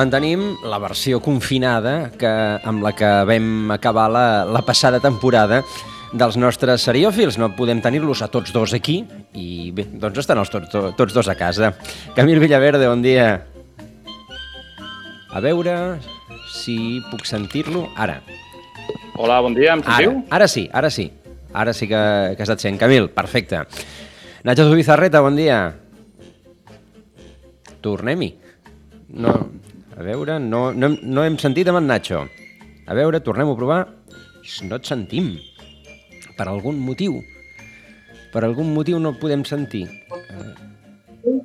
mantenim la versió confinada que, amb la que vam acabar la, la passada temporada dels nostres seriòfils. No podem tenir-los a tots dos aquí i bé, doncs estan els tots, tots dos a casa. Camil Villaverde, bon dia. A veure si puc sentir-lo. Ara. Hola, bon dia, em sentiu? Ara, ara sí, ara sí. Ara sí que, que has estat sent. Camil, perfecte. Nacho Zubizarreta, bon dia. Tornem-hi. No, a veure, no, no, hem, no hem sentit amb en Nacho. A veure, tornem-ho a provar. No et sentim. Per algun motiu. Per algun motiu no podem sentir. Uh...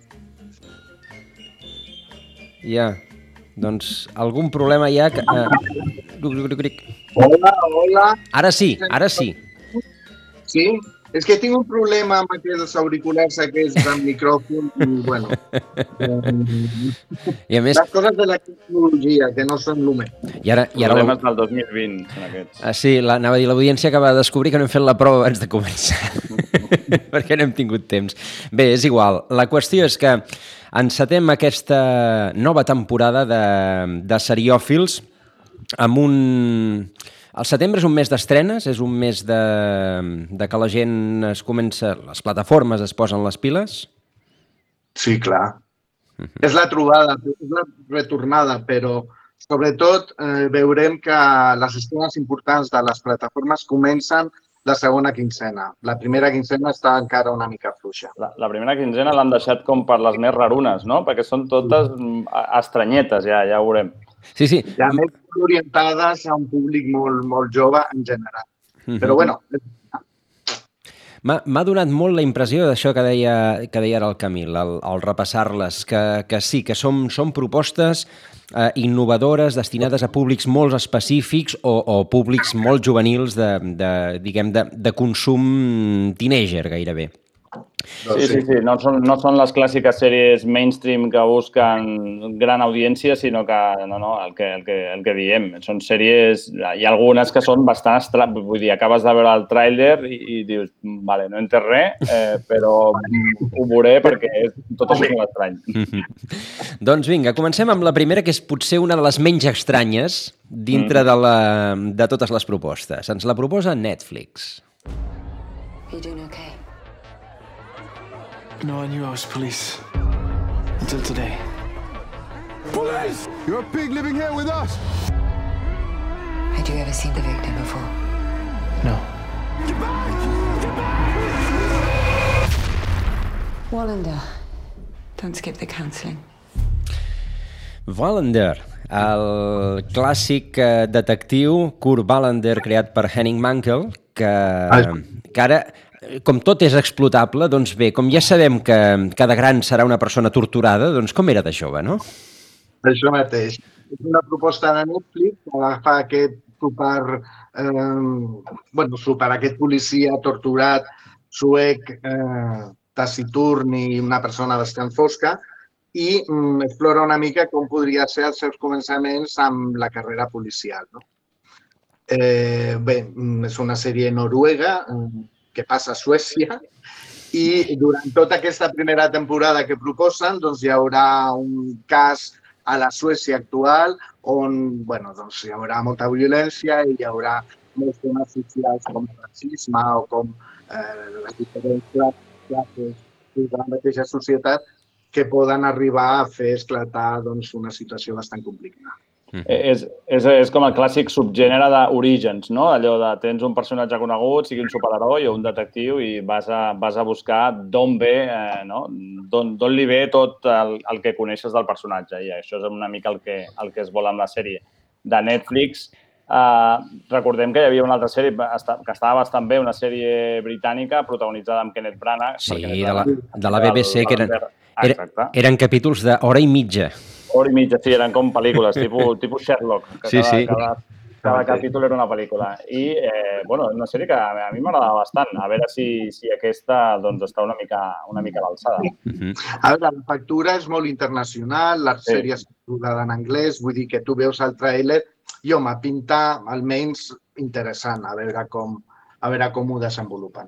Ja, doncs algun problema hi ha... Que, uh... Hola, hola. Ara sí, ara sí. Sí? És que tinc un problema amb aquests auriculars aquests amb micròfon i, bueno... I a més... Les coses de la tecnologia, que no són l'humà. I ara, i ara Problemes del 2020 són aquests. Ah, sí, la, anava a dir, l'audiència acaba de descobrir que no hem fet la prova abans de començar, perquè no hem tingut temps. Bé, és igual. La qüestió és que encetem aquesta nova temporada de, de seriòfils amb un... El setembre és un mes d'estrenes, és un mes de, de que la gent es comença... Les plataformes es posen les piles. Sí, clar. És la trobada, és la retornada, però sobretot eh, veurem que les estrenes importants de les plataformes comencen la segona quinzena. La primera quinzena està encara una mica fluixa. La, la primera quinzena l'han deixat com per les més rarunes, no? Perquè són totes mm, estranyetes, ja, ja ho veurem. Sí, sí. Ja més orientades a un públic molt, molt jove en general. Però bueno, M'ha m'ha donat molt la impressió d'això que deia, que deia ara el Camil, al, al repassar-les, que, que sí, que som, són propostes eh, innovadores destinades a públics molt específics o, o públics molt juvenils de, de, diguem, de, de consum teenager gairebé. Sí, sí, sí. No són, no són les clàssiques sèries mainstream que busquen gran audiència, sinó que, no, no, el que, el que, el que diem, són sèries... Hi ha algunes que són bastant estra... Vull dir, acabes de veure el tràiler i, i dius, vale, no entès res, eh, però ho veuré perquè és, tot això és molt estrany. Doncs vinga, comencem amb la primera, que és potser una de les menys estranyes dintre de, la, de totes les propostes. Ens la proposa Netflix. You doing okay? No, I knew I was police. Until today. Police! You're a pig living here with us! Had you ever seen the victim before? No. Get back! Get back! Wallander. Don't skip the counselling. Wallander, el clàssic eh, detectiu Kurt Wallander creat per Henning Mankell, que, que ara, com tot és explotable, doncs bé, com ja sabem que cada gran serà una persona torturada, doncs com era de jove, no? Això mateix. És una proposta de Netflix que agafa aquest super, eh, bueno, super, aquest policia torturat suec, eh, taciturn i una persona bastant fosca i mm, explora una mica com podria ser els seus començaments amb la carrera policial. No? Eh, bé, mm, és una sèrie noruega mm, que passa a Suècia i durant tota aquesta primera temporada que proposen doncs, hi haurà un cas a la Suècia actual on bueno, doncs, hi haurà molta violència i hi haurà molts temes socials com el racisme o com eh, les diferents classes de la mateixa societat que poden arribar a fer esclatar doncs, una situació bastant complicada. És, és, és com el clàssic subgènere d'orígens, no? Allò de tens un personatge conegut, sigui un superheroi o un detectiu i vas a, vas a buscar d'on ve, eh, no? D'on li ve tot el, el que coneixes del personatge. I això és una mica el que, el que es vol amb la sèrie. De Netflix, eh, recordem que hi havia una altra sèrie que estava bastant bé, una sèrie britànica protagonitzada amb Kenneth Branagh. Sí, Kenneth de la, de la BBC, que eren, Era, eren capítols d'hora i mitja. Hora i mitja, sí, eren com pel·lícules, tipus, tipus Sherlock. Que Sí, cada, sí. Cada, cada capítol era una pel·lícula. I, eh, bueno, una sèrie que a mi m'agradava bastant. A veure si, si aquesta doncs, està una mica, una mica a l'alçada. A veure, la factura és molt internacional, la Sí. sèrie és rodada en anglès, vull dir que tu veus el tràiler i, home, pinta almenys interessant, a veure com, a veure com ho desenvolupen.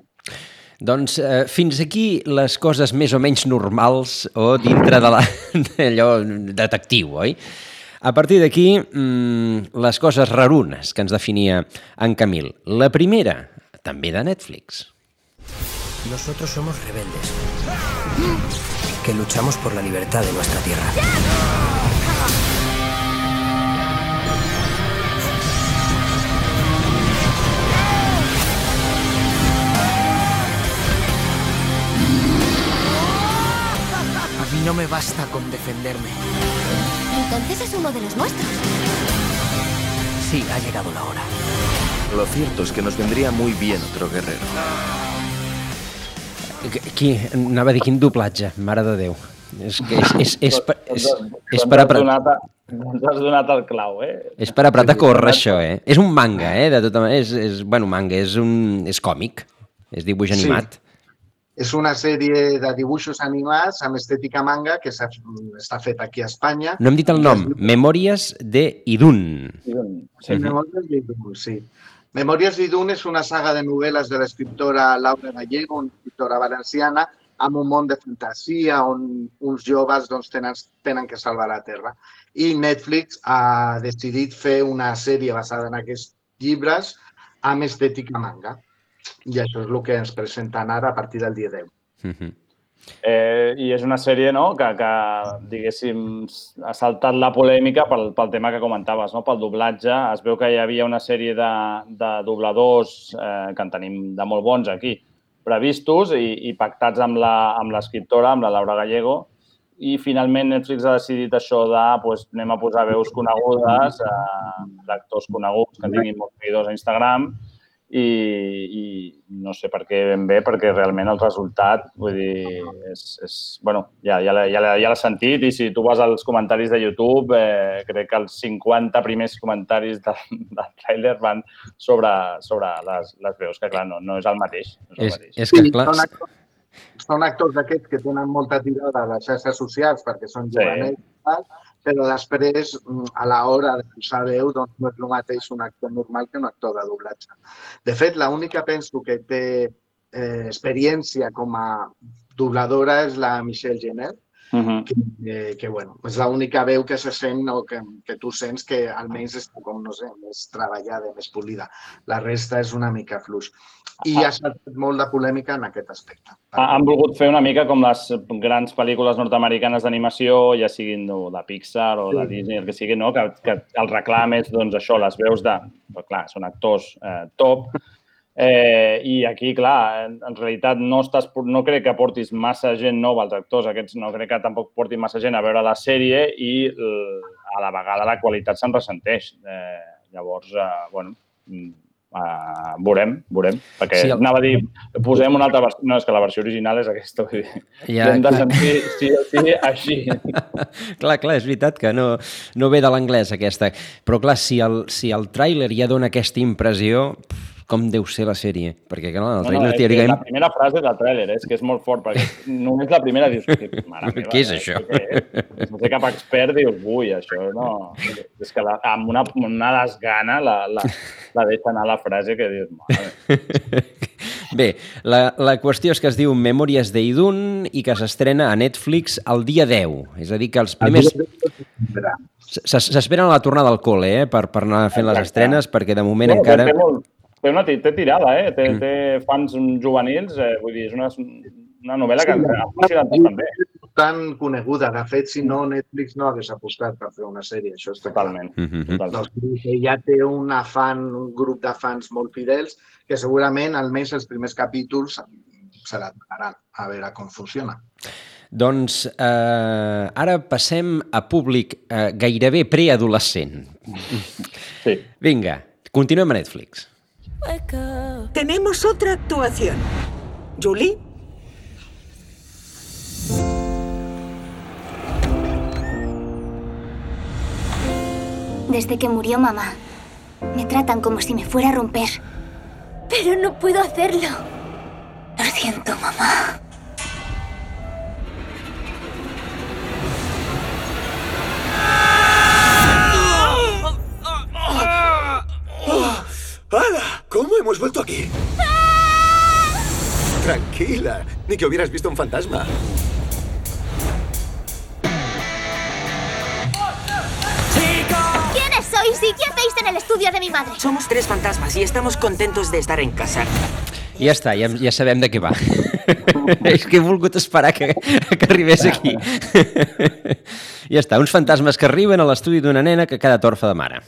Doncs eh, fins aquí les coses més o menys normals o dintre de la- d'allò detectiu, oi? A partir d'aquí, mmm, les coses rarunes que ens definia en Camil. La primera, també de Netflix. Nosotros somos rebeldes. Que luchamos por la libertad de nuestra tierra. No me basta con defenderme. Entonces es uno de los nuestros. Sí, ha llegado la hora. Lo cierto es que nos vendría muy bien otro guerrero. Qui, anava a dir quin doblatge, mare de Déu. És, que és, és, és, per, és, és, Doncs per has apretar, donat, doncs has donat el clau, eh? és per apretar a córrer, això, eh? És un manga, eh? De tota manera, és, és, bueno, manga, és un... és còmic, és dibuix Sí. És una sèrie de dibuixos animats amb estètica manga que s'ha- està feta aquí a Espanya. No hem dit el nom, Memòries de Idun. Sí, Memòries d'Idun, sí. Memòries d'Idun és una saga de novel·les de l'escriptora Laura Gallego, una escriptora valenciana, amb un món de fantasia on uns joves doncs, tenen, tenen que salvar la Terra. I Netflix ha decidit fer una sèrie basada en aquests llibres amb estètica manga. I això és el que ens presenten ara a partir del dia 10. Mhm. Eh, I és una sèrie no, que, que, diguéssim, ha saltat la polèmica pel, pel tema que comentaves, no? pel doblatge. Es veu que hi havia una sèrie de, de dobladors eh, que en tenim de molt bons aquí, previstos i, i pactats amb la- amb l'escriptora, amb, amb la Laura Gallego, i finalment Netflix ha decidit això de pues, anem a posar veus conegudes, eh, d'actors coneguts que tinguin molts seguidors a Instagram i, i no sé per què ben bé, perquè realment el resultat, vull dir, és, és bueno, ja, ja, ja, ja l'has sentit i si tu vas als comentaris de YouTube, eh, crec que els 50 primers comentaris de, del tràiler van sobre, sobre les, les veus, que clar, no, no és el mateix. No és, el És, mateix. és que, clar, Són actors, són actors d'aquests que tenen molta tirada a les xarxes socials perquè són Sí. jovenets però després, mm, a l'hora de posar veu, doncs no és el mateix un actor normal que un actor de doblatge. De fet, l'única penso que té eh, experiència com a dobladora és la Michelle Jenner, Uh -huh. que, que bueno, és l'única veu que se sent o que, que tu sents que almenys està com, no sé, més treballada, més polida. La resta és una mica fluix. I ha saltat molt de polèmica en aquest aspecte. Ha- Han volgut fer una mica com les grans pel·lícules nord-americanes d'animació, ja siguin no, de Pixar o de Sí. Disney, el que sigui, no? que, que el reclam és doncs, això, les veus de... Però, clar, són actors eh, top. Eh, I aquí, clar, en, realitat no, estàs, no crec que portis massa gent nova als actors, aquests no crec que tampoc portin massa gent a veure la sèrie i a la vegada la qualitat se'n ressenteix. Eh, llavors, eh, bueno, mm, eh, veurem, veurem, perquè Sí, el- anava a dir, posem una altra versió, no, és que la versió original és aquesta, vull dir, Ja, hem de sentir sí o sí així. clar, clar, és veritat que no, no ve de l'anglès aquesta. Però clar, si el, si el tràiler ja dona aquesta impressió, pf, com deu ser la sèrie? Perquè clar, el No, no, és que teòricament... la primera frase del tràiler és que és molt fort, perquè només la primera dius, mare meva, Què és eh, això? Què és? No sé cap expert dius, ui, això no... És que la, amb una, una desgana la, la, la deixa anar la frase que dius, mare. Bé, la, la qüestió és que es diu Memòries d'Idun i que s'estrena a Netflix el dia 10. És a dir, que els primers... S'esperen a la tornada al col·le, eh, per, per anar fent les estrenes, perquè de moment No, encara... Molt, té, una, té tirada, eh? Té, Mm. té fans juvenils, eh? vull dir, és una, una novel·la que ha funcionat bastant bé. tan coneguda. De fet, si no, Netflix no hagués apostat per fer una sèrie, això clar. Totalment. Mhm. totalment. Doncs ja té una fan, un grup de fans molt fidels que segurament almenys els primers capítols se l'admiraran a veure com funciona. Doncs eh, ara passem a públic eh, gairebé preadolescent. Sí. Vinga, continuem a Netflix. Tenemos otra actuación. Julie, Desde que murió mamá, me tratan como si me fuera a romper. Pero no puedo hacerlo. Lo siento, mamá. ¡Hala! ¿Cómo hemos vuelto aquí? Tranquila, ni que hubieras visto un fantasma. sí, ¿qué hacéis en el estudio de mi madre? Somos tres fantasmas y estamos contentos de estar en casa. Ja està, ja, ja sabem de què va. És que he volgut esperar que, que arribés aquí. ja està, uns fantasmes que arriben a l'estudi d'una nena que cada torfa de mare.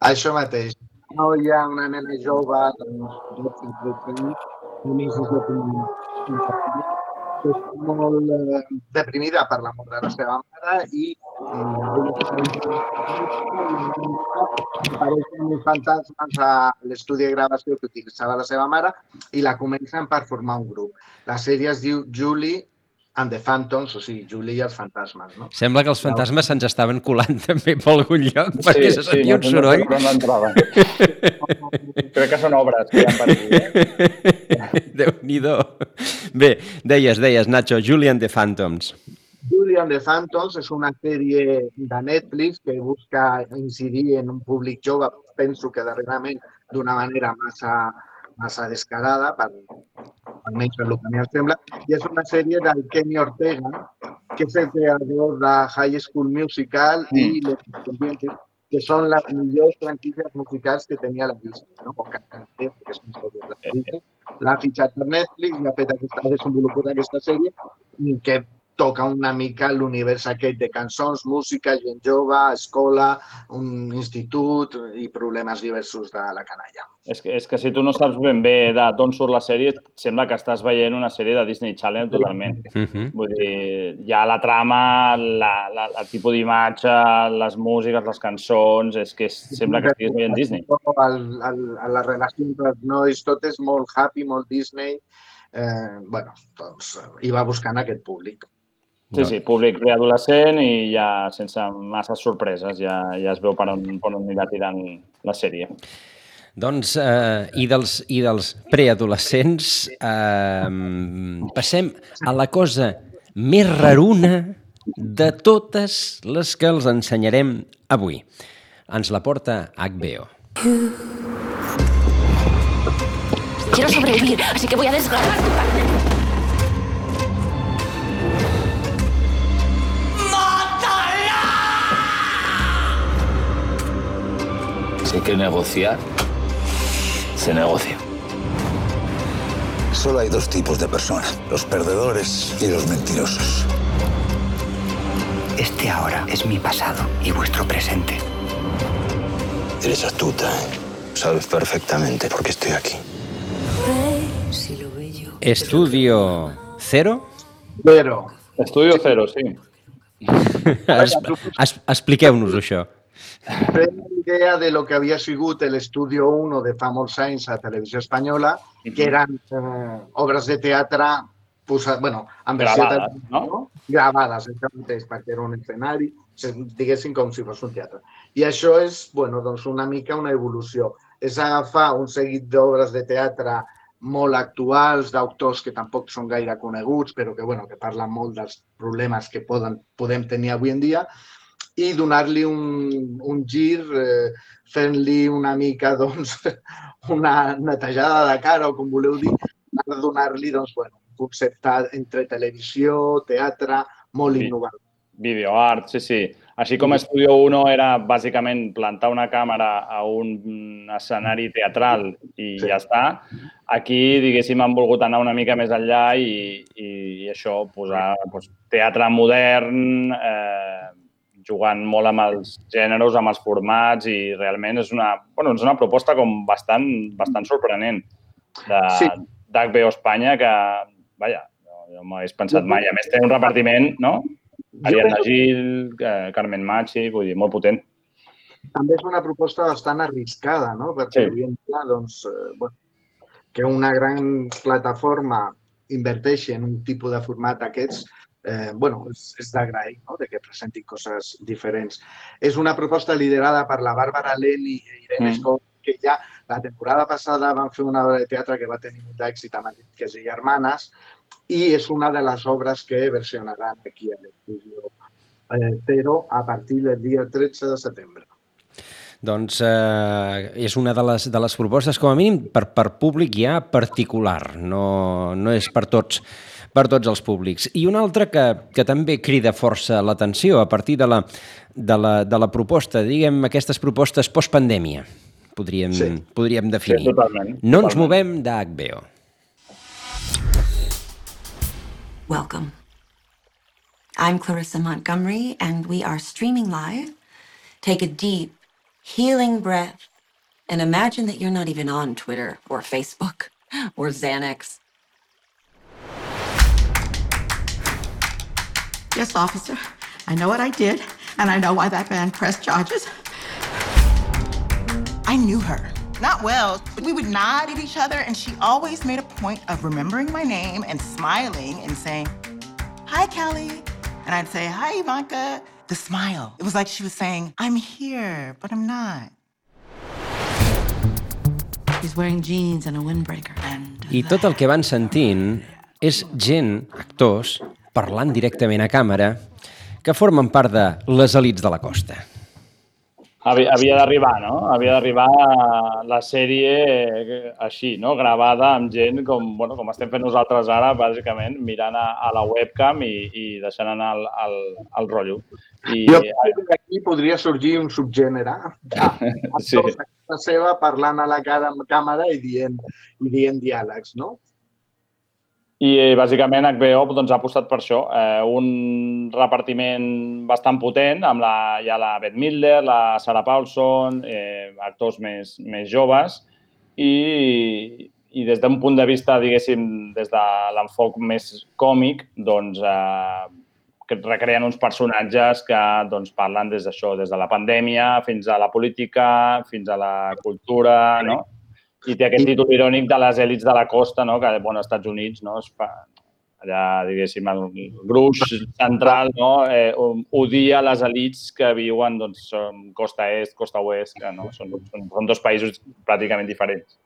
Això mateix. No hi ha una nena jove de 12-13 anys, només és que està molt eh, deprimida per la mort de la seva mare i eh, apareixen uns fantasmes a l'estudi de gravació que utilitzava la seva mare i la comencen per formar un grup. La sèrie es diu Julie and the Phantoms, o sigui, Julie i els fantasmes, no? Sembla que els fantasmes se'ns estaven colant també per algun lloc, perquè se sentia un no soroll. entraven. Crec que són obres que hi ha per aquí. Eh? Déu-n'hi-do. Bé, deies, deies, Nacho, Julian the Phantoms. Julie and the Phantoms és una sèrie de Netflix que busca incidir en un públic jove, penso que darrerament d'una manera massa, massa descarada, per, almenys per el que a mi em sembla, i és una sèrie del Kenny Ortega, que és el creador de High School Musical i Los Independientes, que són les millors franquícies musicals que tenia la Disney, no? O que que són sèries de la Disney. L'ha fitxat per Netflix i ha fet aquesta, ha desenvolupat aquesta sèrie i que toca una mica l'univers aquest de cançons, música, gent jove, escola, un institut i problemes diversos de la canalla. És que, és que si tu no saps ben bé de d'on surt la sèrie, sembla que estàs veient una sèrie de Disney Channel totalment. Uh -huh. Vull dir, ja la trama, la, la, el tipus d'imatge, les músiques, les cançons, és que és, sembla que estiguis veient Disney. El, el, el, la relació entre els nois, tot és molt happy, molt Disney. Eh, bueno, doncs eh, hi va buscant aquest públic. Sí, sí, públic preadolescent i ja sense masses sorpreses, ja, ja es veu per on, per on anirà tirant la sèrie. Doncs, eh, i dels, i dels preadolescents, eh, passem a la cosa més raruna de totes les que els ensenyarem avui. Ens la porta HBO. Quiero sobrevivir, así que voy a desgarrar tu carne. Si hay que negociar, se negocia. Solo hay dos tipos de personas, los perdedores y los mentirosos. Este ahora es mi pasado y vuestro presente. Eres astuta, ¿eh? Sabes perfectamente por qué estoy aquí. Estudio Cero? Però, Estudio Cero, sí. Expliqueu-nos això. Pren idea de lo que havia sigut l'Estudio 1 de fa molts anys a Televisió Espanyola, que eren eh, obres de teatre posat, bueno, en versió Gravades, teatre- no? gravades, això mateix, perquè era un escenari, diguéssim com si fos un teatre. I això és, bueno, doncs una mica una evolució. És agafar un seguit d'obres de teatre molt actuals, d'autors que tampoc són gaire coneguts, però que, bueno, que parlen molt dels problemes que poden, podem tenir avui en dia, i donar-li un, un gir, eh, fent-li una mica doncs, una netejada de cara, o com voleu dir, per donar-li doncs, bueno, un concepte entre televisió, teatre, molt Sí. innovador. Videoart, sí, sí. Així com Estudio 1 era bàsicament plantar una càmera a un escenari teatral i Sí. ja està, aquí, diguéssim, han volgut anar una mica més enllà i, i, i això, posar doncs, teatre modern, eh, jugant molt amb els gèneres, amb els formats i realment és una, bueno, és una proposta com bastant, bastant sorprenent de, Sí. d'HBO Espanya que, vaja, no, no m'ho hagués pensat mai. A més, té un repartiment, no? Ariadna Gil, eh, Carmen Machi, vull dir, molt potent. També és una proposta bastant arriscada, no? Perquè Sí. dia, doncs, eh, bueno, que una gran plataforma inverteixi en un tipus de format d'aquests, eh, bueno, és, és d'agrair, no? de que presentin coses diferents. És una proposta liderada per la Bàrbara Leni i Irene Mm. Que ja la temporada passada van fer una obra de teatre que va tenir molt d'èxit amb Enriquez i Germanes i és una de les obres que versionaran aquí a l'estudio eh, Zero a partir del dia 13 de setembre. Doncs eh, és una de les, de les propostes, com a mínim, per, per públic ja particular, no, no és per tots. Per tots els públics. I una altra que, que també crida força l'atenció a partir de la, de la, de la proposta, diguem, aquestes propostes postpandèmia, podríem, sí. podríem definir. Sí, totalment, no ens totalment. movem d'HBO. Welcome. I'm Clarissa Montgomery, and we are streaming live. Take a deep, healing breath and imagine that you're not even on Twitter or Facebook or Xanax. Yes, officer. I know what I did, and I know why that man pressed charges. I knew her. Not well. We would nod at each other, and she always made a point of remembering my name and smiling and saying, Hi, Kelly. And I'd say, Hi, Ivanka. The smile. It was like she was saying, I'm here, but I'm not. He's wearing jeans and a windbreaker. And I tot el que van sentint és gent, actors, parlant directament a càmera, que formen part de les elites de la costa. Havia, havia d'arribar, no? Havia d'arribar la sèrie eh, així, no? Gravada amb gent com, bueno, com estem fent nosaltres ara, bàsicament, mirant a, a la webcam i, i deixant anar el, el, el rotllo. I, Jo crec que aquí podria sorgir un subgènere. sí. La seva parlant a la cara amb càmera i dient, i dient diàlegs, no? I bàsicament HBO doncs, ha apostat per això. Eh, un repartiment bastant potent amb la, ja la Beth Midler, la Sarah Paulson, eh, actors més, més joves i, i des d'un punt de vista, diguéssim, des de l'enfoc més còmic, doncs, eh, que recreen uns personatges que doncs, parlen des d'això, des de la pandèmia fins a la política, fins a la cultura, no? I té aquest títol irònic de les èlits de la costa, no? que, bueno, als Estats Units, no? Es fa, allà, diguéssim, el gruix central no? eh, odia les elites que viuen doncs, costa est, costa oest, que no? són, són, són dos països pràcticament diferents.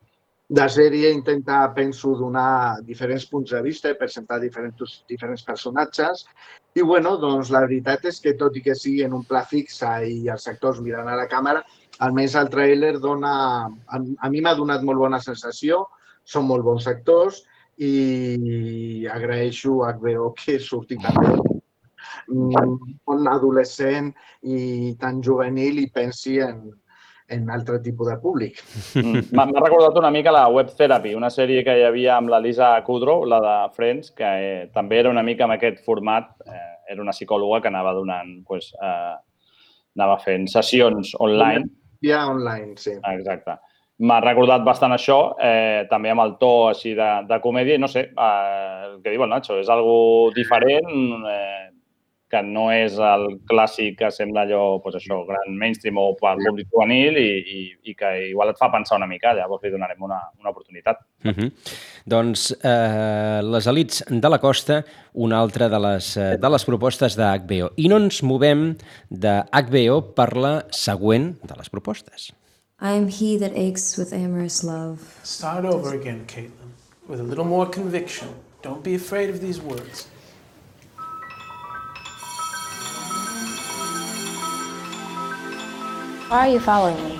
La sèrie intenta, penso, donar diferents punts de vista i presentar diferents, diferents personatges. I, bueno, doncs la veritat és que tot i que sigui en un pla fixe i els actors mirant a la càmera, almenys el tràiler dona... A, a mi m'ha donat molt bona sensació, són molt bons actors i agraeixo a HBO que surti també un adolescent i tan juvenil i pensi en, en altre tipus de públic. Mm. M'ha recordat una mica la Web Therapy, una sèrie que hi havia amb la Lisa Kudrow, la de Friends, que eh, també era una mica amb aquest format. Eh, era una psicòloga que anava donant, pues, eh, anava fent sessions online. Ja online, sí. Exacte. M'ha recordat bastant això, eh, també amb el to així de, de comèdia, no sé, eh, el que diu el Nacho, és algo diferent, eh, que no és el clàssic que sembla allò, pues això, gran mainstream o pel públic juvenil i, i, i que igual et fa pensar una mica, llavors li donarem una, una oportunitat. Uh -huh. Doncs eh, les elites de la costa, una altra de les, eh, de les propostes de HBO. I no ens movem de HBO per la següent de les propostes. I am he that aches with amorous love. Start over again, Caitlin, with a little more conviction. Don't be afraid of these words. Why are you following me?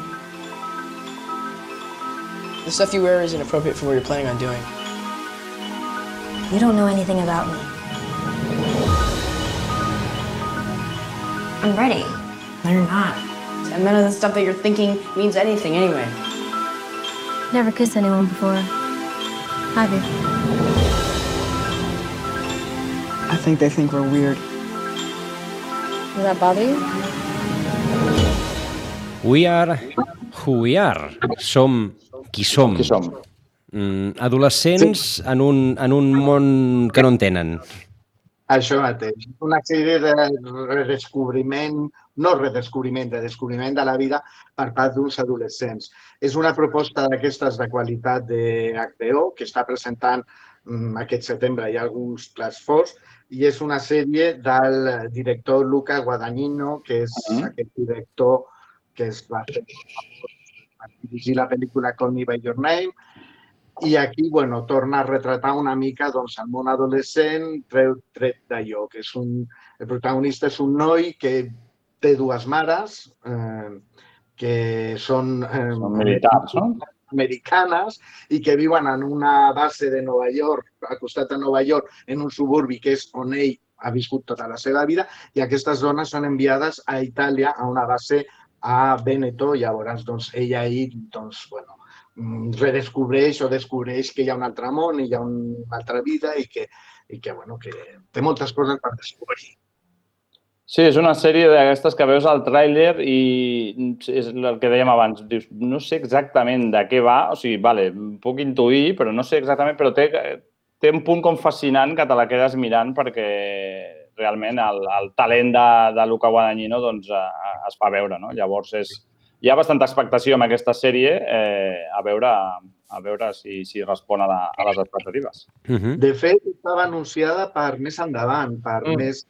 The stuff you wear is inappropriate for what you're planning on doing. You don't know anything about me. I'm ready. No, you're not. And none of the stuff that you're thinking means anything anyway. Never kissed anyone before. Have you? I think they think we're weird. Does that bother you? We are who we are. Som qui som. Qui som. Mm, adolescents en, un, en un món que no entenen. Això mateix. Una sèrie de redescobriment, no redescobriment, de descobriment de la vida per part d'uns adolescents. És una proposta d'aquestes de qualitat de HBO que està presentant mm, aquest setembre. Hi ha alguns plats forts i és una sèrie del director Luca Guadagnino, que és uh -huh. aquest director que es va fer dirigir la pel·lícula Call Me By Your Name, i aquí, bueno, torna a retratar una mica doncs, el món adolescent tret, tret d'allò, que és un... El protagonista és un noi que té dues mares, eh, que són... Eh, Són militars, no? americanes i que viuen en una base de Nova York, al costat de Nova York, en un suburbi que és on ell ha viscut tota la seva vida i aquestes dones són enviades a Itàlia a una base a Veneto llavors doncs, ella ahir doncs, bueno, mm, redescobreix o descobreix que hi ha un altre món i hi ha una altra vida i que, i que, bueno, que té moltes coses per descobrir. Sí, és una sèrie d'aquestes que veus al tràiler i és el que dèiem abans. Dius, no sé exactament de què va, o sigui, vale, puc intuir, però no sé exactament, però té, té un punt com fascinant que te la quedes mirant perquè realment el, el talent de, de Luca Guadagnino doncs, es fa veure. No? Llavors, és, hi ha bastanta expectació amb aquesta sèrie eh, a veure a veure si, si respon a, la, a les expectatives. Uh -huh. De fet, estava anunciada per més endavant, per mm. més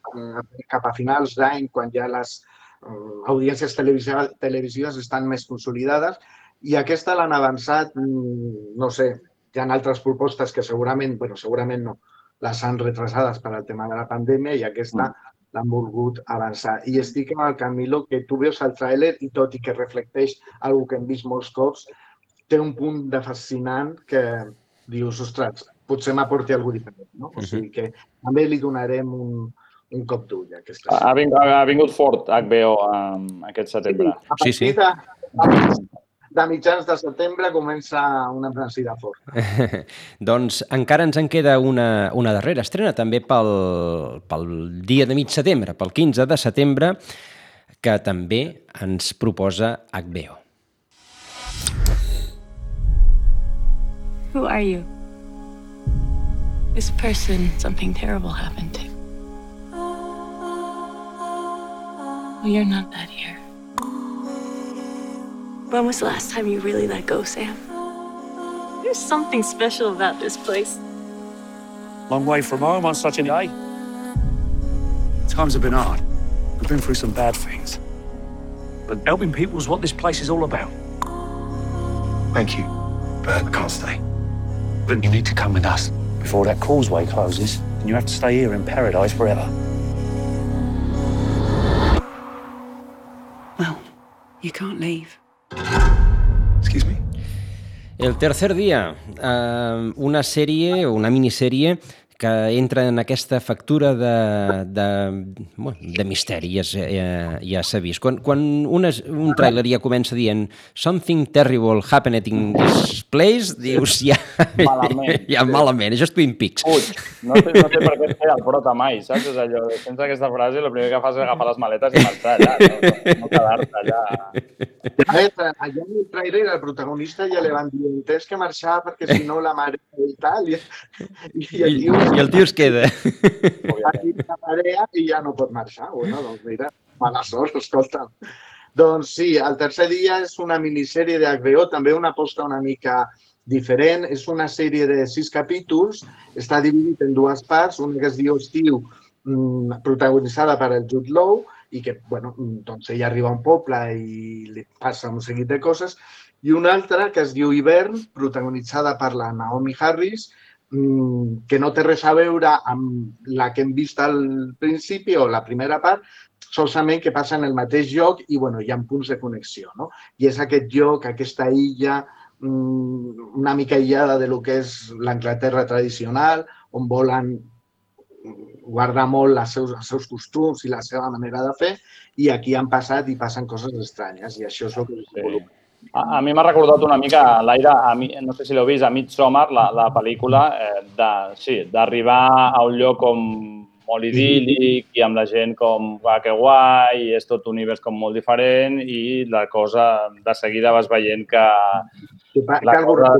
cap a finals d'any, quan ja les uh, audiències televisives, televisives estan més consolidades, i aquesta l'han avançat, mm, no sé, hi ha altres propostes que segurament, bueno, segurament no, les han retrasades per al tema de la pandèmia i aquesta mm l'han volgut avançar. I estic amb el Camilo, que tu veus el tràiler i tot i que reflecteix algo que hem vist molts cops, té un punt de fascinant que dius, ostres, potser m'aporti alguna diferent. No? O sigui que també li donarem un, un cop d'ull a aquesta ha, vingut, ha vingut fort HBO um, aquest setembre. Sí, sí. De, de, de mitjans de setembre comença una embranzida fort. doncs encara ens en queda una, una darrera estrena, també pel, pel dia de mig setembre, pel 15 de setembre, que també ens proposa HBO. Who are you? This person, something terrible happened to. Well, you're not that here. When was the last time you really let go, Sam? There's something special about this place. Long way from home on such a day. Times have been hard. We've been through some bad things. But helping people is what this place is all about. Thank you, but I can't stay. But you need to come with us before that causeway closes, and you have to stay here in paradise forever. Well, you can't leave. Excuse me? El tercer dia, eh, una sèrie, una minissèrie que entra en aquesta factura de, de, bueno, de misteri, ja, ja, ja s'ha vist. Quan, quan una, un tràiler ja comença dient something terrible happened in this place, dius ja... Malament. ja malament, això és Twin Peaks. Puig. No sé, no sé per què fer el prota mai, saps? És allò, tens aquesta frase el primer que fas és agafar les maletes i marxar allà, no, no, no quedar-te allà. Allà en el trailer el protagonista ja li van dir tens que marxar perquè si no la mare i tal. I, i, i el tio i el tio es queda. Aquí i ja no pot marxar. Bueno, doncs mira, mala sort, escolta. Doncs sí, el tercer dia és una minissèrie de HBO, també una aposta una mica diferent. És una sèrie de sis capítols, està dividit en dues parts, una que es diu Estiu, mm, protagonitzada per el Jude Law, i que, bueno, doncs ella arriba a un poble i li passa un seguit de coses, i una altra que es diu Hivern, protagonitzada per la Naomi Harris, Mm, que no té res a veure amb la que hem vist al principi o la primera part, solament que passa en el mateix lloc i bueno, hi ha punts de connexió. No? I és aquest lloc, aquesta illa, mm, una mica aïllada de lo que és l'Anglaterra tradicional, on volen guardar molt els seus, els seus costums i la seva manera de fer, i aquí han passat i passen coses estranyes, i això és el que desenvolupa. Sí. A, a mi m'ha recordat una mica l'aire, no sé si l'heu vist, a Midsommar, la, la pel·lícula, eh, de, sí, d'arribar a un lloc com molt idíl·lic i amb la gent com, va, que guai, i és tot un univers com molt diferent i la cosa, de seguida vas veient que... La cosa...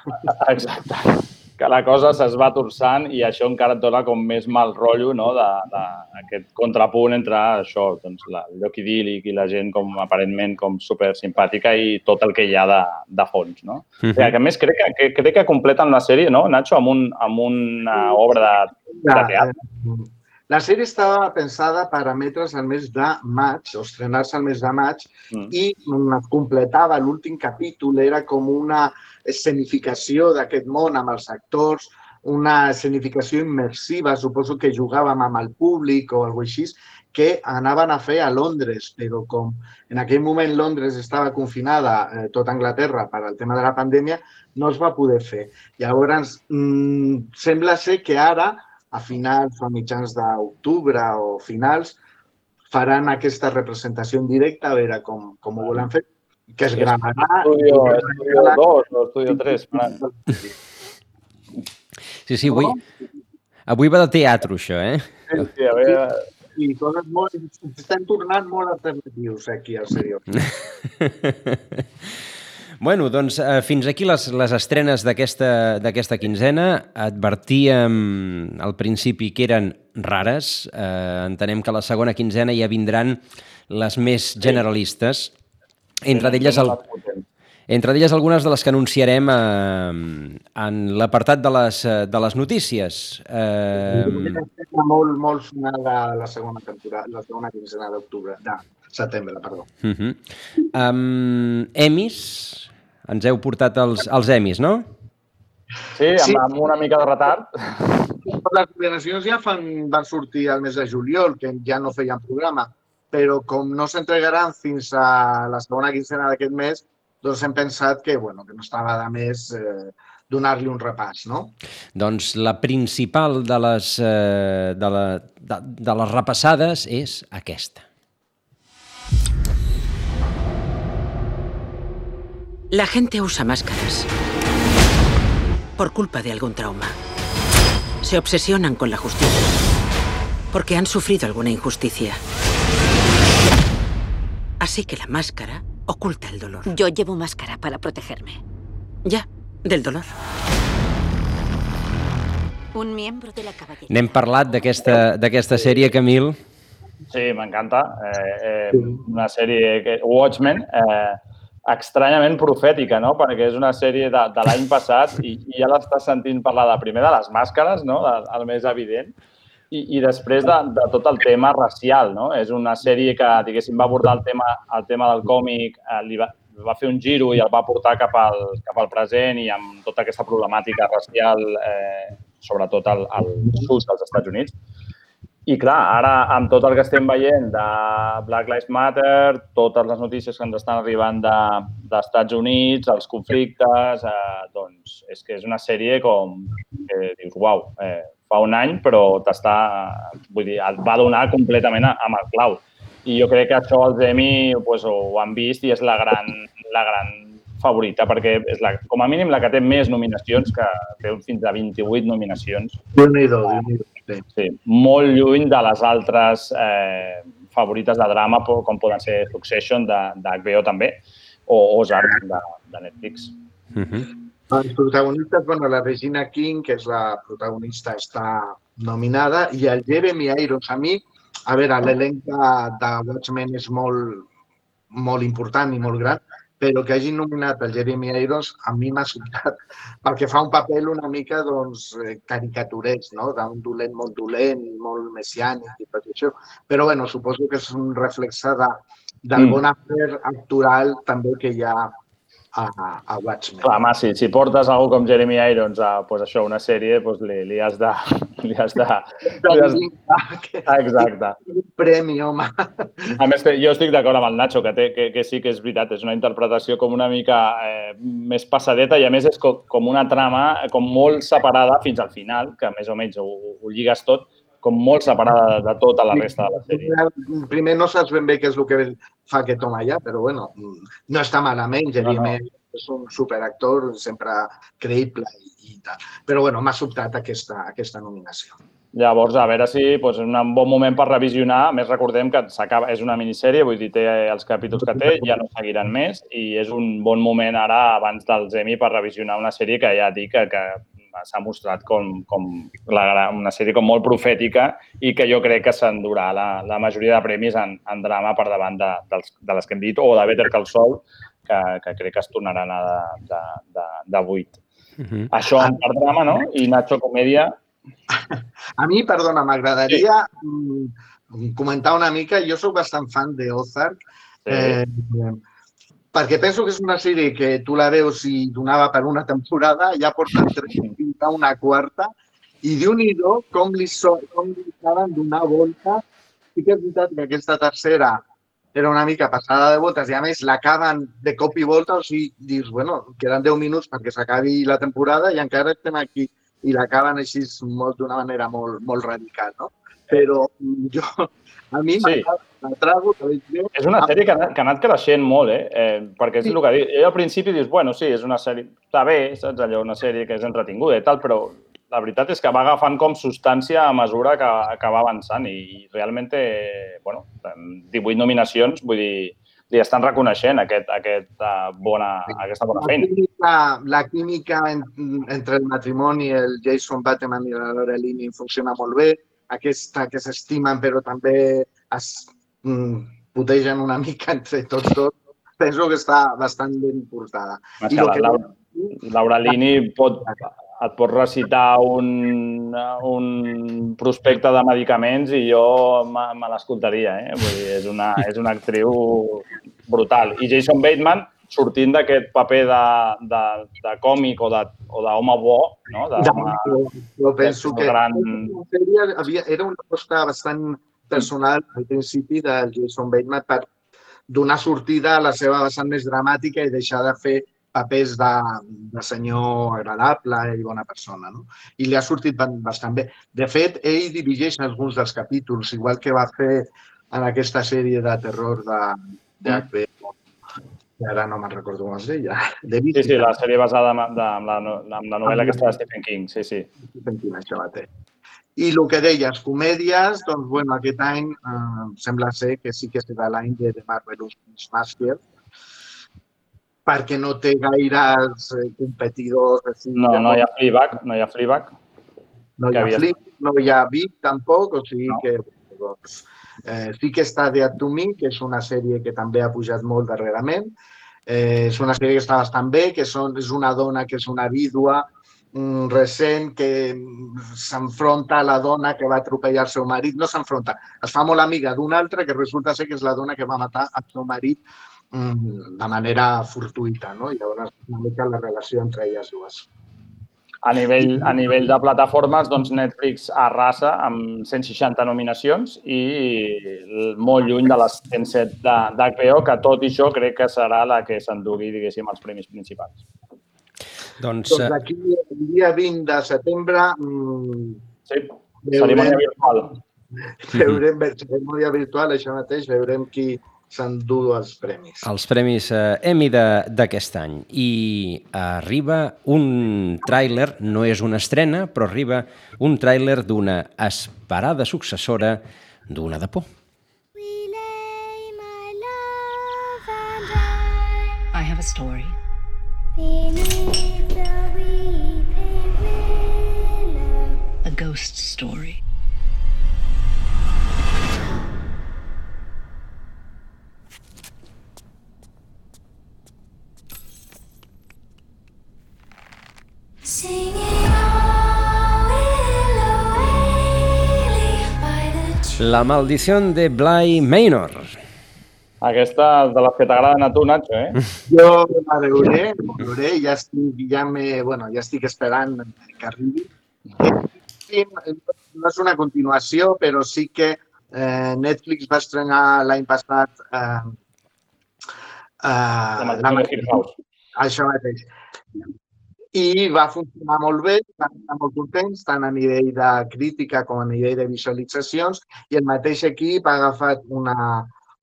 Exacte que la cosa se's va torçant i això encara et dona com més mal rotllo, no?, d'aquest contrapunt entre això, doncs, la, el lloc idíl·lic i la gent com aparentment com super simpàtica i tot el que hi ha de, de fons, no? Uh -huh. o sigui, que a més crec que, que, crec que completen la sèrie, no, Nacho, amb, un, amb una obra de, de teatre. La sèrie estava pensada per emetre's al mes de maig, o estrenar-se al mes de maig, mm. i completava l'últim capítol, era com una escenificació d'aquest món amb els actors, una escenificació immersiva, suposo que jugàvem amb el públic o alguna així, que anaven a fer a Londres, però com en aquell moment Londres estava confinada, eh, tota Anglaterra, per al tema de la pandèmia, no es va poder fer. Llavors, mm, sembla ser que ara, a finals o a mitjans d'octubre o finals, faran aquesta representació en directe, a veure com, com ho volen fer, que es gravarà... Estudio, estudio 2 o estudio 3. Sí, sí, avui, avui va de teatre, això, eh? Sí, sí, a veure... I coses molt... Estan tornant molt alternatius aquí, al seriós. Bueno, doncs eh, fins aquí les, les estrenes d'aquesta d'aquesta quinzena. Advertíem al principi que eren rares. Eh, entenem que la segona quinzena ja vindran les més generalistes. Entre d'elles el, entre d'elles algunes de les que anunciarem eh, en l'apartat de, les, eh, de les notícies. Eh, molt, molt sonada la segona temporada, la segona quinzena d'octubre, de setembre, perdó. uh -huh. um, Emis, ens heu portat els, els Emis, no? Sí, amb, Sí. amb una mica de retard. Les nominacions ja fan, van sortir al mes de juliol, que ja no feien programa, però com no s'entregaran fins a la segona quinzena d'aquest mes, doncs hem pensat que, bueno, que no estava de més eh, donar-li un repàs, no? Doncs la principal de les, eh, de, la, de, de les repassades és aquesta. La gente usa máscaras por culpa de algún trauma. Se obsesionan con la justicia porque han sufrido alguna injusticia. Así que la máscara oculta el dolor. Yo llevo máscara para protegerme. Ya, del dolor. Un miembro de la caballería. N'hem parlat d'aquesta d'aquesta sèrie, Camil. Sí, m'encanta. Eh, eh, una sèrie, que, Watchmen, eh, estranyament profètica, no? Perquè és una sèrie de, de l'any passat i, i ja l'estàs sentint parlar de primer de les màscares, no? De, el més evident, i, i després de, de tot el tema racial, no? És una sèrie que, diguéssim, va abordar el tema, el tema del còmic, eh, li va, va fer un giro i el va portar cap al, cap al present i amb tota aquesta problemàtica racial, eh, sobretot al, al sud dels Estats Units. I clar, ara amb tot el que estem veient de Black Lives Matter, totes les notícies que ens estan arribant de, d'Estats Units, els conflictes, eh, doncs és que és una sèrie com que dius, uau, eh, fa un any, però t'està, vull dir, et va donar completament a- amb el clau. I jo crec que això els Emmy pues, ho han vist i és la gran, la gran favorita, perquè és la, com a mínim la que té més nominacions, que té fins a 28 nominacions. Déu-n'hi-do, déu Sí. sí, molt lluny de les altres eh, favorites de drama, com poden ser Succession de, de HBO també, o Ozark de, de Netflix. Uh -huh. Els protagonistes, bueno, la Regina King, que és la protagonista, està nominada, i el Jeremy Irons. A mi, a veure, l'elenc de, de Watchmen és molt, molt important i molt gran, però que hagin nominat el Jeremy Irons a mi m'ha sobtat, perquè fa un paper una mica doncs, eh, caricaturesc, no? d'un dolent molt dolent, molt messiànic i tot això. Però bueno, suposo que és un reflexe de, del Mm. bon afer actoral també que hi ha a, a Watchmen. Clar, home, si, si portes algú com Jeremy Irons a pues, això, una sèrie, pues, li, li has de... Li has de, li has... Ah, Exacte. Premi, home. A més, jo estic d'acord amb el Nacho, que, té, que, que sí que és veritat, és una interpretació com una mica eh, més passadeta i a més és com, com una trama com molt separada fins al final, que més o menys ho, ho lligues tot, com molt separada de, tota la resta de la sèrie. Primer no saps ben bé què és el que fa aquest home allà, però bueno, no està malament. Jeremy No, és un superactor, sempre creïble i, i tal. Però bueno, m'ha sobtat aquesta, aquesta nominació. Llavors, a veure si doncs, és un bon moment per revisionar. A més, recordem que s'acaba, és una minissèrie, vull dir, té els capítols que té, ja no seguiran més i és un bon moment ara, abans dels Emmy, per revisionar una sèrie que ja dic que, que s'ha mostrat com, com la, una sèrie com molt profètica i que jo crec que s'endurà la, la majoria de premis en, en drama per davant de, dels, de les que hem dit, o de Better Call Saul, que, que crec que es tornaran a de, de, de, de 8. Uh -huh. Això en part drama, no? I Nacho Comèdia, A mi, perdona, m'agradaria sí. comentar una mica. Jo sóc bastant fan de Ozark, Sí. eh, perquè penso que és una sèrie que tu la veus i donava per una temporada, ja porten tres i tindrà una quarta, i déu nhi com li, so, com li saben donar volta. Sí que és veritat que aquesta tercera era una mica passada de voltes i a més l'acaben de cop i volta, o sigui, dius, bueno, queden 10 minuts perquè s'acabi la temporada i encara estem aquí. I l'acaben així molt d'una manera molt, molt radical, no? Però jo, a mi Sí. la trago. És una sèrie que que ha anat creixent molt, eh? eh perquè és Sí. el que dic. Al principi dius, bueno, sí, és una sèrie... Està bé, saps? Allò, una sèrie que és entretinguda i tal, però la veritat és que va agafant com substància a mesura que, que va avançant i realment té, bueno, 18 nominacions, vull dir, li estan reconeixent aquest, aquest, uh, bona, aquesta bona La feina. química, la química en, entre el matrimoni, el Jason Bateman i la Laura Linney funciona molt bé. Aquesta que s'estimen però també es mm, putegen una mica entre tots dos. Penso que està bastant ben portada. És que la, Laura, Laura Lini pot, et pot recitar un, un prospecte de medicaments i jo me, me l'escoltaria. Eh? Vull dir, és, una, és una actriu brutal. I Jason Bateman, sortint d'aquest paper de, de, de còmic o de- o d'home bo, no? Ja, d'home jo, jo penso que gran... havia, era una aposta bastant personal al principi del Jason Bateman per donar sortida a la seva vessant més dramàtica i deixar de fer papers de, de senyor agradable i bona persona. No? I li ha sortit bastant bé. De fet, ell dirigeix alguns dels capítols, igual que va fer en aquesta sèrie de terror de, de HBO, que ara no me'n recordo com es deia. De Sí, sí, la sèrie basada en, de, en, la, no- en la novel·la aquesta de Stephen King, sí, sí. Stephen King, això mateix. I el que deies, comèdies, doncs, bueno, aquest any eh, sembla ser que sí que serà l'any de The Marvelous Miss Masker, perquè no té gaires eh, competidors. Així, No, no hi ha Fleabag, no hi ha Fleabag. no hi que ha havia- Flip, no hi ha Vic tampoc, o sigui que doncs, eh, sí que està Dead to Me, que és una sèrie que també ha pujat molt darrerament. Eh, és una sèrie que està bastant bé, que són, és una dona que és una vídua mm, recent que mm, s'enfronta a la dona que va atropellar el seu marit. No s'enfronta, es fa molt amiga d'una altra que resulta ser que és la dona que va matar el seu marit mm, de manera fortuïta. No? I llavors una mica la relació entre elles dues. A nivell, a nivell de plataformes, doncs Netflix arrasa amb 160 nominacions i molt lluny de les 107 de- d'HBO, que tot i això crec que serà la que s'endugui, diguéssim, els premis principals. Doncs, Doncs eh, aquí, el dia 20 de setembre, mm, sí, cerimònia virtual. Veurem, cerimònia virtual, això mateix, veurem qui s'endú els premis. els premis eh, Emmy d'aquest any. I arriba un tràiler, no és una estrena, però arriba un tràiler d'una esperada successora d'una de por. I have a story. A ghost story. La maldición de Bly Manor. Aquesta de les que t'agraden a tu, Nacho, eh? Jo la veuré, la veuré, ja estic, ja me, bueno, ja estic esperant que arribi. Sí, no és una continuació, però sí que eh, Netflix va estrenar l'any passat eh, La eh, maldició de Hill House. Això mateix. I va funcionar molt bé, van estar molt contents, tant a nivell de crítica com a nivell de visualitzacions, i el mateix equip ha agafat una,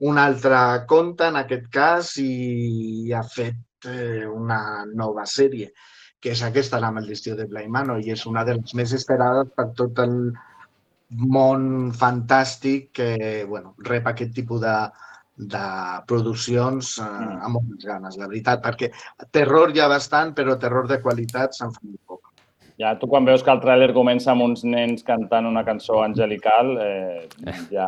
un altre conte, en aquest cas, i ha fet eh, una nova sèrie, que és aquesta, La maldició de Bly Manor, i és una de les més esperades per tot el món fantàstic que bueno, rep aquest tipus de, de produccions eh, amb moltes ganes, la veritat, perquè terror hi ha bastant, però terror de qualitat se'n fa molt poc. Ja, tu quan veus que el tràiler comença amb uns nens cantant una cançó angelical, eh, ja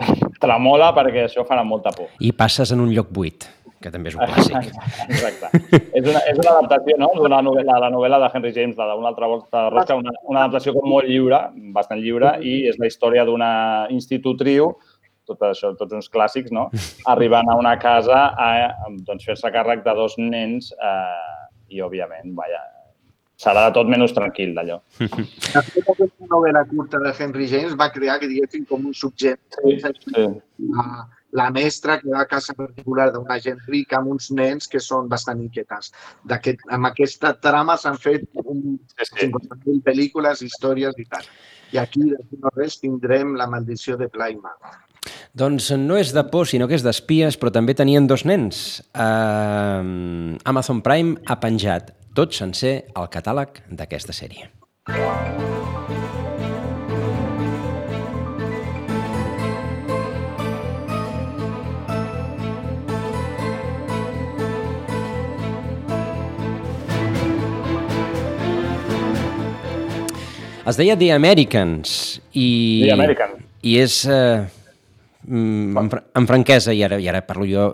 tremola perquè això farà molta por. I passes en un lloc buit, que també és un clàssic. Exacte. és, una, és una adaptació no? d'una novel·la, la novel·la de Henry James, la d'una altra volta de Rosca, una, una adaptació com molt lliure, bastant lliure, i és la història d'una institutriu, tot això, tots uns clàssics, no? arribant a una casa a doncs, fer-se càrrec de dos nens eh, i, òbviament, vaja, serà de tot menys tranquil, d'allò. De aquesta novel·la curta de Henry James va crear, que diguéssim, com un subgènere. Sí, sí. La, la mestra que va a casa particular d'una gent rica amb uns nens que són bastant inquietants. Aquest, amb aquesta trama s'han fet un, Sí, sí. 50.000 pel·lícules, històries i tal. I aquí, d'aquí no res, tindrem la maldició de Playma. Doncs no és de por, sinó que és d'espies, però també tenien dos nens. Uh, Amazon Prime ha penjat tot sencer el catàleg d'aquesta sèrie. Es deia The Americans i... The American. I és... Eh, mm, amb, amb franquesa, i ara, i ara parlo jo...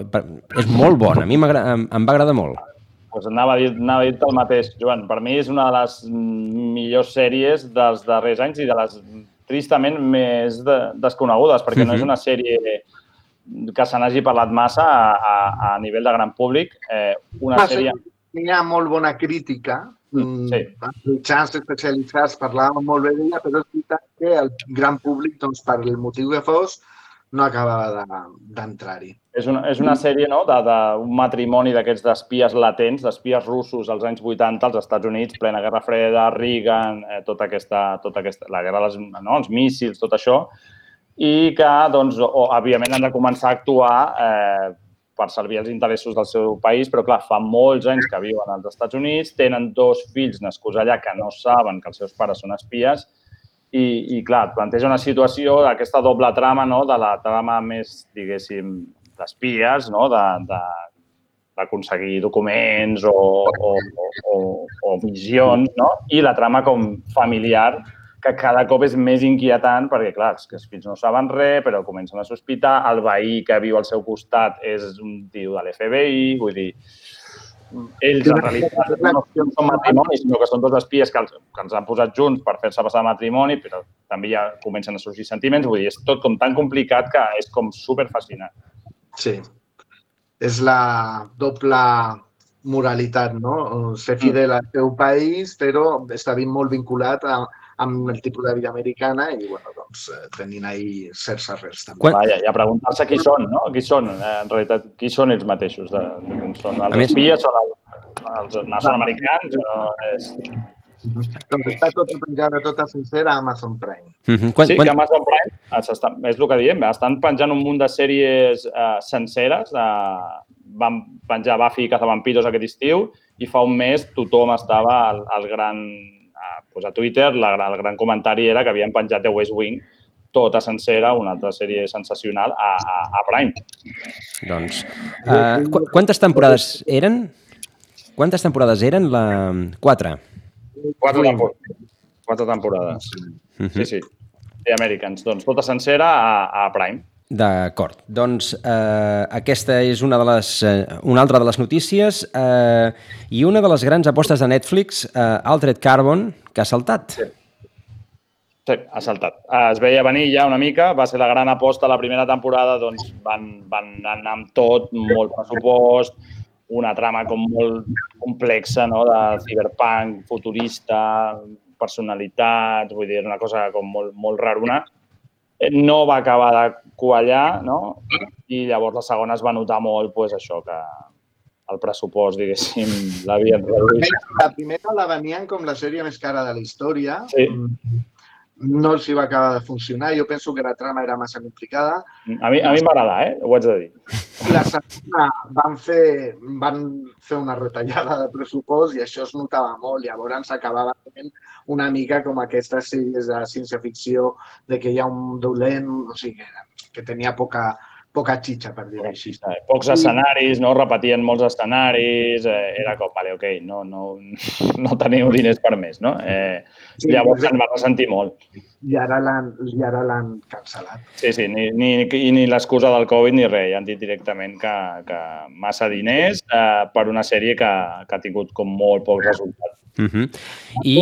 És molt bona, a mi em, em va agradar molt. Pues anava a dir, anava a dir el mateix, Joan. Per mi és una de les mm, millors sèries dels darrers anys i de les tristament més de, desconegudes, perquè no és Mhm. una sèrie que se n'hagi parlat massa a, a, a nivell de gran públic. Eh, una Va sèrie... Hi ha molt bona crítica. Mm, sí. Els mitjans especialitzats parlaven molt bé d'ella, però és veritat que el gran públic, doncs, per el motiu que fos, no acabava de- d'entrar-hi. És una, és una sèrie no, de- d'un matrimoni d'aquests d'espies latents, d'espies russos als anys 80 als Estats Units, plena Guerra Freda, Reagan, eh, tota aquesta, tota aquesta, la guerra dels no, els míssils, tot això, i que, doncs, o, òbviament, han de començar a actuar eh, per servir els interessos del seu país, però, clar, fa molts anys que viuen als Estats Units, tenen dos fills nascuts allà que no saben que els seus pares són espies, i, i clar, et planteja una situació d'aquesta doble trama, no? de la trama més, diguéssim, d'espies, no? de, de, d'aconseguir documents o, o, o, o missions, no? i la trama com familiar, que cada cop és més inquietant perquè, clar, és que els fills no saben res, però comencen a sospitar, el veí que viu al seu costat és un tio de l'FBI, vull dir, ells en realitat no són matrimoni, sinó que són dos espies que els, que els han posat junts per fer-se passar matrimoni, però també ja comencen a sorgir sentiments, vull dir, és tot com tan complicat que és com superfascinant. Sí. És la doble moralitat, no? Ser fidel al teu país, però està ben molt vinculat a, amb el tipus de vida americana i, bueno, doncs, eh, tenint ahí certs arrels també. Quan... Vaja, i a preguntar-se qui són, no? Qui són, eh, en realitat, qui són ells mateixos? De, de són? Els més- espies són els, els nord-americans? O és... Doncs està tot penjada, tota sencera a Amazon Prime. Mhm. Quan, sí, quan... que Amazon Prime, eh, s'està- és el que diem, estan penjant un munt de sèries eh, senceres. Eh, van penjar Buffy i Cazavampiros aquest estiu i fa un mes tothom estava al, al gran... Pues a Twitter la, el gran comentari era que havien penjat The West Wing tota sencera, una altra sèrie sensacional, a, a, a Prime. Doncs, uh, qu quantes temporades eren? Quantes temporades eren? La... Quatre. Quatre, temporades. Quatre temporades. Sí, sí. The Americans. Doncs tota sencera a, a Prime. D'acord. Doncs eh, aquesta és una, de les, eh, una altra de les notícies eh, i una de les grans apostes de Netflix, eh, Altered Carbon, que ha saltat. Sí. Sí, ha saltat. Eh, Es veia venir ja una mica, va ser la gran aposta la primera temporada, doncs van, van anar amb tot, molt pressupost, una trama com molt complexa, no?, de ciberpunk, futurista, personalitats, vull dir, una cosa com molt, molt raruna. No va acabar de quallar, no? I llavors la segona es va notar molt, pues, això, que el pressupost, diguéssim, l'havien reduït. La primera la venien com la sèrie més cara de la història. Sí. No els hi va acabar de funcionar. Jo penso que la trama era massa complicada. A mi, a mi m'agrada, eh? Ho haig de dir. La segona van fer, van fer una retallada de pressupost i això es notava molt. Llavors acabava fent una mica com aquestes sèries de ciència-ficció de que hi ha un dolent, o sigui, que, tenia poca, poca xitxa, per dir-ho així. Pocs escenaris, no? Repetien molts escenaris, eh, era com, vale, ok, no, no, no teniu diners per més, no? Eh, Sí, llavors sí. se'n va ressentir molt. I ara l'han i ara l'han cancel·lat. Sí, sí, ni, ni, ni l'excusa del Covid ni res. Ja han dit directament que, que massa diners eh, per una sèrie que, que ha tingut com molt poc resultat. Uh -huh. I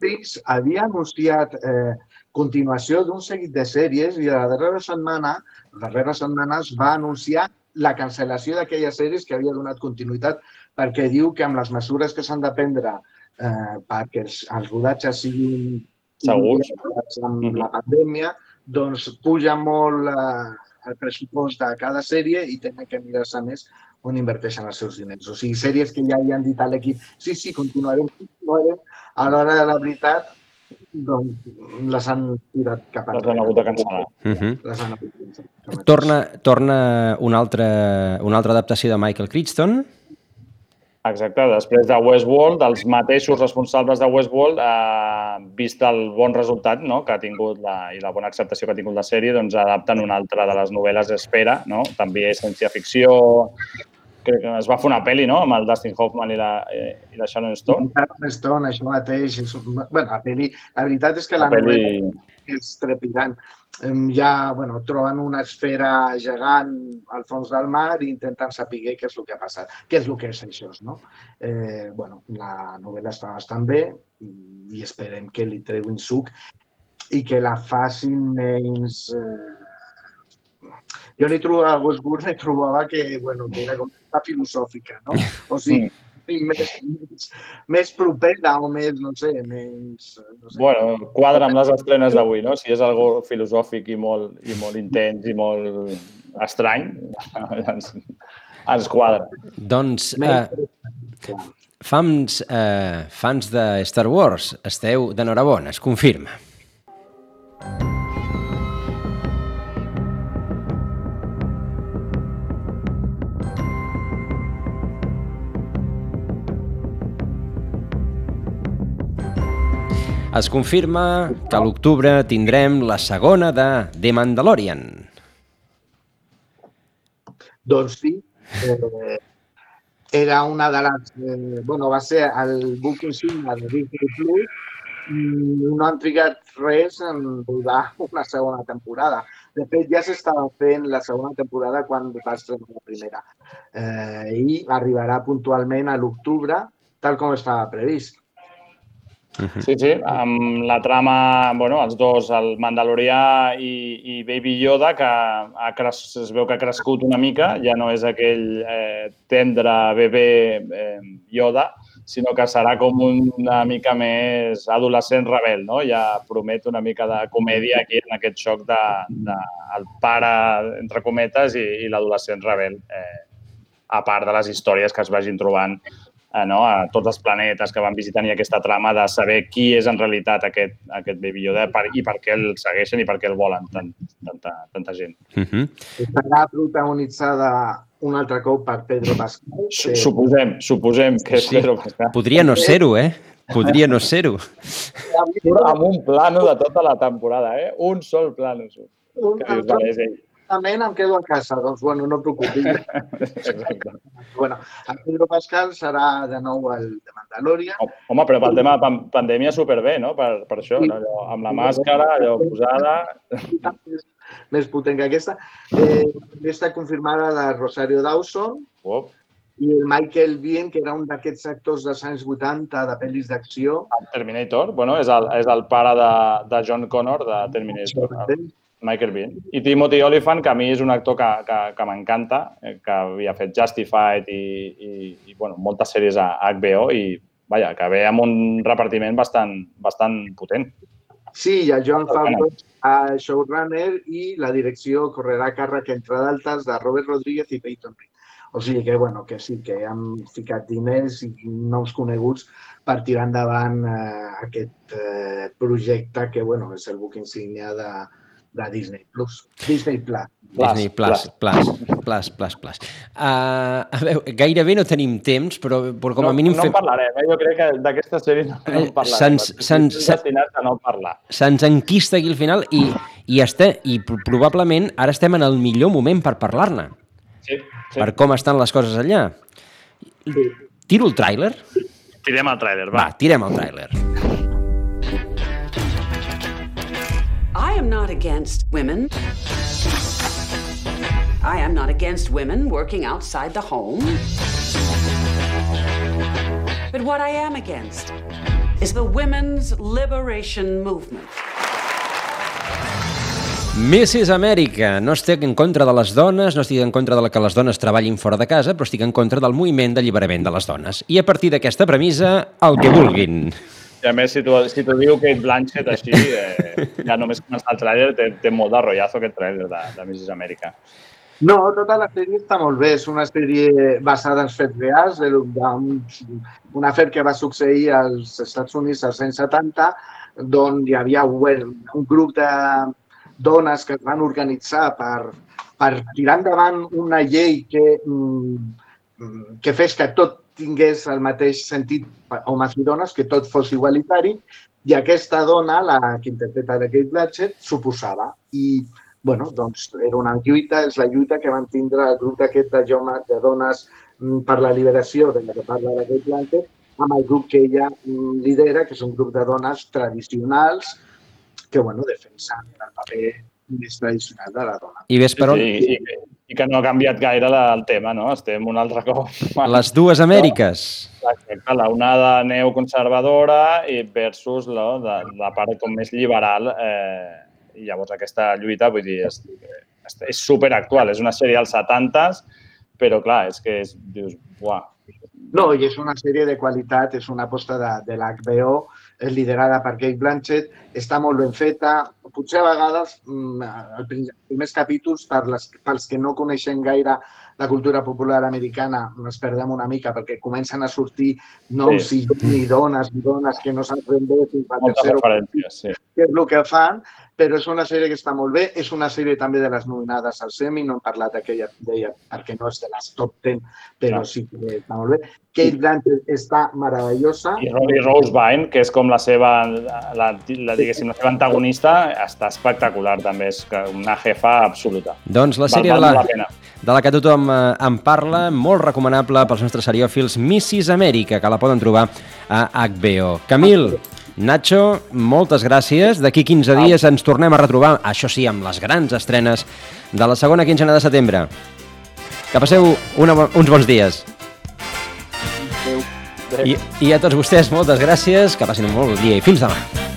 Netflix havia anunciat eh, continuació d'un seguit de sèries i la darrera setmana, les darreres setmanes, va anunciar la cancel·lació d'aquelles sèries que havia donat continuïtat perquè diu que amb les mesures que s'han de prendre eh, perquè els, els rodatges siguin Segurs. amb la pandèmia, doncs puja molt eh, el pressupost de cada sèrie i tenen que mirar-se més on inverteixen els seus diners. O sigui, sèries que ja li han dit a l'equip, sí, sí, continuarem, continuarem, a l'hora de la veritat, doncs les han tirat cap a Les han hagut de cancel·lar. Uh -huh. Les han hagut de cancel·lar. Torna, torna una, altra, una altra adaptació de Michael Crichton, Exacte, després de Westworld, els mateixos responsables de Westworld, eh, vist el bon resultat no? que ha tingut la, i la bona acceptació que ha tingut la sèrie, doncs adapten una altra de les novel·les d'Espera, no? també ciència-ficció, crec que es va fer una pel·li no? amb el Dustin Hoffman i la, eh, i la Sharon Stone. Sharon Stone, això mateix. És, bueno, la pel·li, la veritat és que la, La pel·li- és trepidant. Ja, bueno, troben una esfera gegant al fons del mar i intenten saber què és el que ha passat, què és el que és això, no? Eh, bueno, la novel·la està bastant bé i, esperem que li treuin suc i que la facin menys... Eh... Jo li trobava, a Westworld li trobava que, bueno, que era com una filosòfica, no? O sigui, sí, més, més, més propera o més, no sé, menys... No sé. Bueno, quadra amb les estrenes d'avui, no? Si és algo filosòfic i molt, i molt intens i molt estrany, ens, ens quadra. Doncs, eh, fans, eh, fans de Star Wars, esteu d'enhorabona, es confirma. Es confirma que a l'octubre tindrem la segona de The Mandalorian. Doncs sí, eh, era una de les... Eh, bueno, va ser el book insignia de Disney Plus no han trigat res en rodar una segona temporada. De fet, ja s'estava fent la segona temporada quan va estrenar la primera. Eh, I arribarà puntualment a l'octubre, tal com estava previst. Sí, sí, amb la trama, bueno, els dos, el Mandalorià i, i Baby Yoda, que ha cres, es veu que ha crescut una mica, ja no és aquell eh, tendre bebè eh, Yoda, sinó que serà com una mica més adolescent rebel, no? Ja promet una mica de comèdia aquí en aquest xoc de, de el pare, entre cometes, i, i l'adolescent rebel, eh, a part de les històries que es vagin trobant no? a tots els planetes que van visitant i aquesta trama de saber qui és en realitat aquest, aquest Baby Yoda per, i per què el segueixen i per què el volen tant, tanta, tanta gent. Uh -huh. Estarà protagonitzada un altre cop per Pedro Pascal. Su- Suposem, suposem que és Sí. Pedro Pascal. Podria no ser-ho, eh? Podria no ser-ho. Amb un plano de tota la temporada, eh? Un sol plano. Un, Que dius, vale, és ell. Exactament, em quedo a casa, doncs bueno, no et preocupis. Bueno, el Pedro Pascal serà de nou el de Mandalorian. Home, però pel tema de pan- pandèmia superbé, no? Per, per això, no? allò, amb la màscara, allò posada... més, més potent que aquesta. Eh, està confirmada la Rosario Dawson Uop. i el Michael Biehn, que era un d'aquests actors dels anys 80 de pel·lis d'acció. Terminator, bueno, és el, és el pare de, de John Connor de Terminator, el Michael Biehn. I Timothy Olyphant, que a mi és un actor que, que, que m'encanta, eh, que havia fet Justified i, i, i bueno, moltes sèries a HBO i vaja, que ve amb un repartiment bastant, bastant potent. Sí, i el Joan Favreau, a showrunner, i la direcció correrà a càrrec, entre d'altres, de Robert Rodríguez i Peyton Reed. O sigui que, bueno, que sí, que han ficat diners i nous coneguts per tirar endavant eh, aquest eh, projecte que, bueno, és el book insignia de, de Disney Plus. Disney Plus. Disney Plus, Plus, Plus, Plus, Plus. Uh, a veure, gairebé no tenim temps, però, però com a no, mínim no fem... en parlarem, eh? jo crec que d'aquesta sèrie no, no en parlarem. Se'ns- a no parlar. Se'ns enquista aquí al final i, i, este, i pro- probablement ara estem en el millor moment per parlar-ne, Sí, sí. per com estan les coses allà. Tiro el tràiler? Tirem el tràiler, Va, va. tirem el tràiler. Am not against women. I am not against women working outside the home. But what I am against is the women's liberation movement. Mrs. Amèrica. No estic en contra de les dones, no estic en contra de que les dones treballin fora de casa, però estic en contra del moviment d'alliberament de les dones. I a partir d'aquesta premissa, el que vulguin. I a més, si tu, si tu diu Kate Blanchett així, eh, ja només començar el tràiler té, té molt de rotllazo aquest tràiler de, de Mrs. Amèrica. No, tota la sèrie està molt bé. És una sèrie basada en fets reals, d'un un afer que va succeir als Estats Units als anys 70, d'on hi havia un, un grup de dones que es van organitzar per, per tirar endavant una llei que, mm, que fes que tot tingués el mateix sentit homes i dones, que tot fos igualitari, i aquesta dona, la que interpreta de Kate Blanchett, suposava. I bueno, doncs era una lluita, és la lluita que van tindre el grup d'aquest de, de dones mm, per la liberació, de la que parla de Kate Blanchett, amb el grup que ella mm, lidera, que és un grup de dones tradicionals que bueno, defensen el paper més tradicional de la dona. I ves per on? I, i, I que no ha canviat gaire el tema, no? Estem un altre cop. Les dues Amèriques. Exacte, la onada neoconservadora i versus la, la, la part com més liberal eh, i llavors aquesta lluita, vull dir, és, és, és superactual. És una sèrie als 70s, però clar, és que és, dius, uah. No, i és una sèrie de qualitat, és una aposta de, de l'HBO, és liderada per Kate Blanchett, està molt ben feta. Potser a vegades, els primers capítols, per les, pels que no coneixen gaire la cultura popular americana, ens perdem una mica perquè comencen a sortir noms sí. i, i dones i dones que no saben ben bé fins al tercer sí. què és el que fan, però és una sèrie que està molt bé. És una sèrie també de les nominades al Semi, no hem parlat d'aquella d'ella perquè no és de les top 10, però sí que està molt bé. Kate Blanchett està meravellosa. I Rory Rose Byrne, que és com la seva, la, la, diguéssim, la seva antagonista, està espectacular també, és una jefa absoluta. Doncs la sèrie val, val de, la, la de la que tothom eh, en parla, molt recomanable pels nostres seriòfils, Mrs. Amèrica, que la poden trobar a HBO. Camil, Nacho, moltes gràcies. D'aquí 15 dies ens tornem a retrobar, això sí, amb les grans estrenes de la segona quinzena de setembre. Que passeu una, uns bons dies. I, I a tots vostès, moltes gràcies, que passin un molt bon dia i fins demà.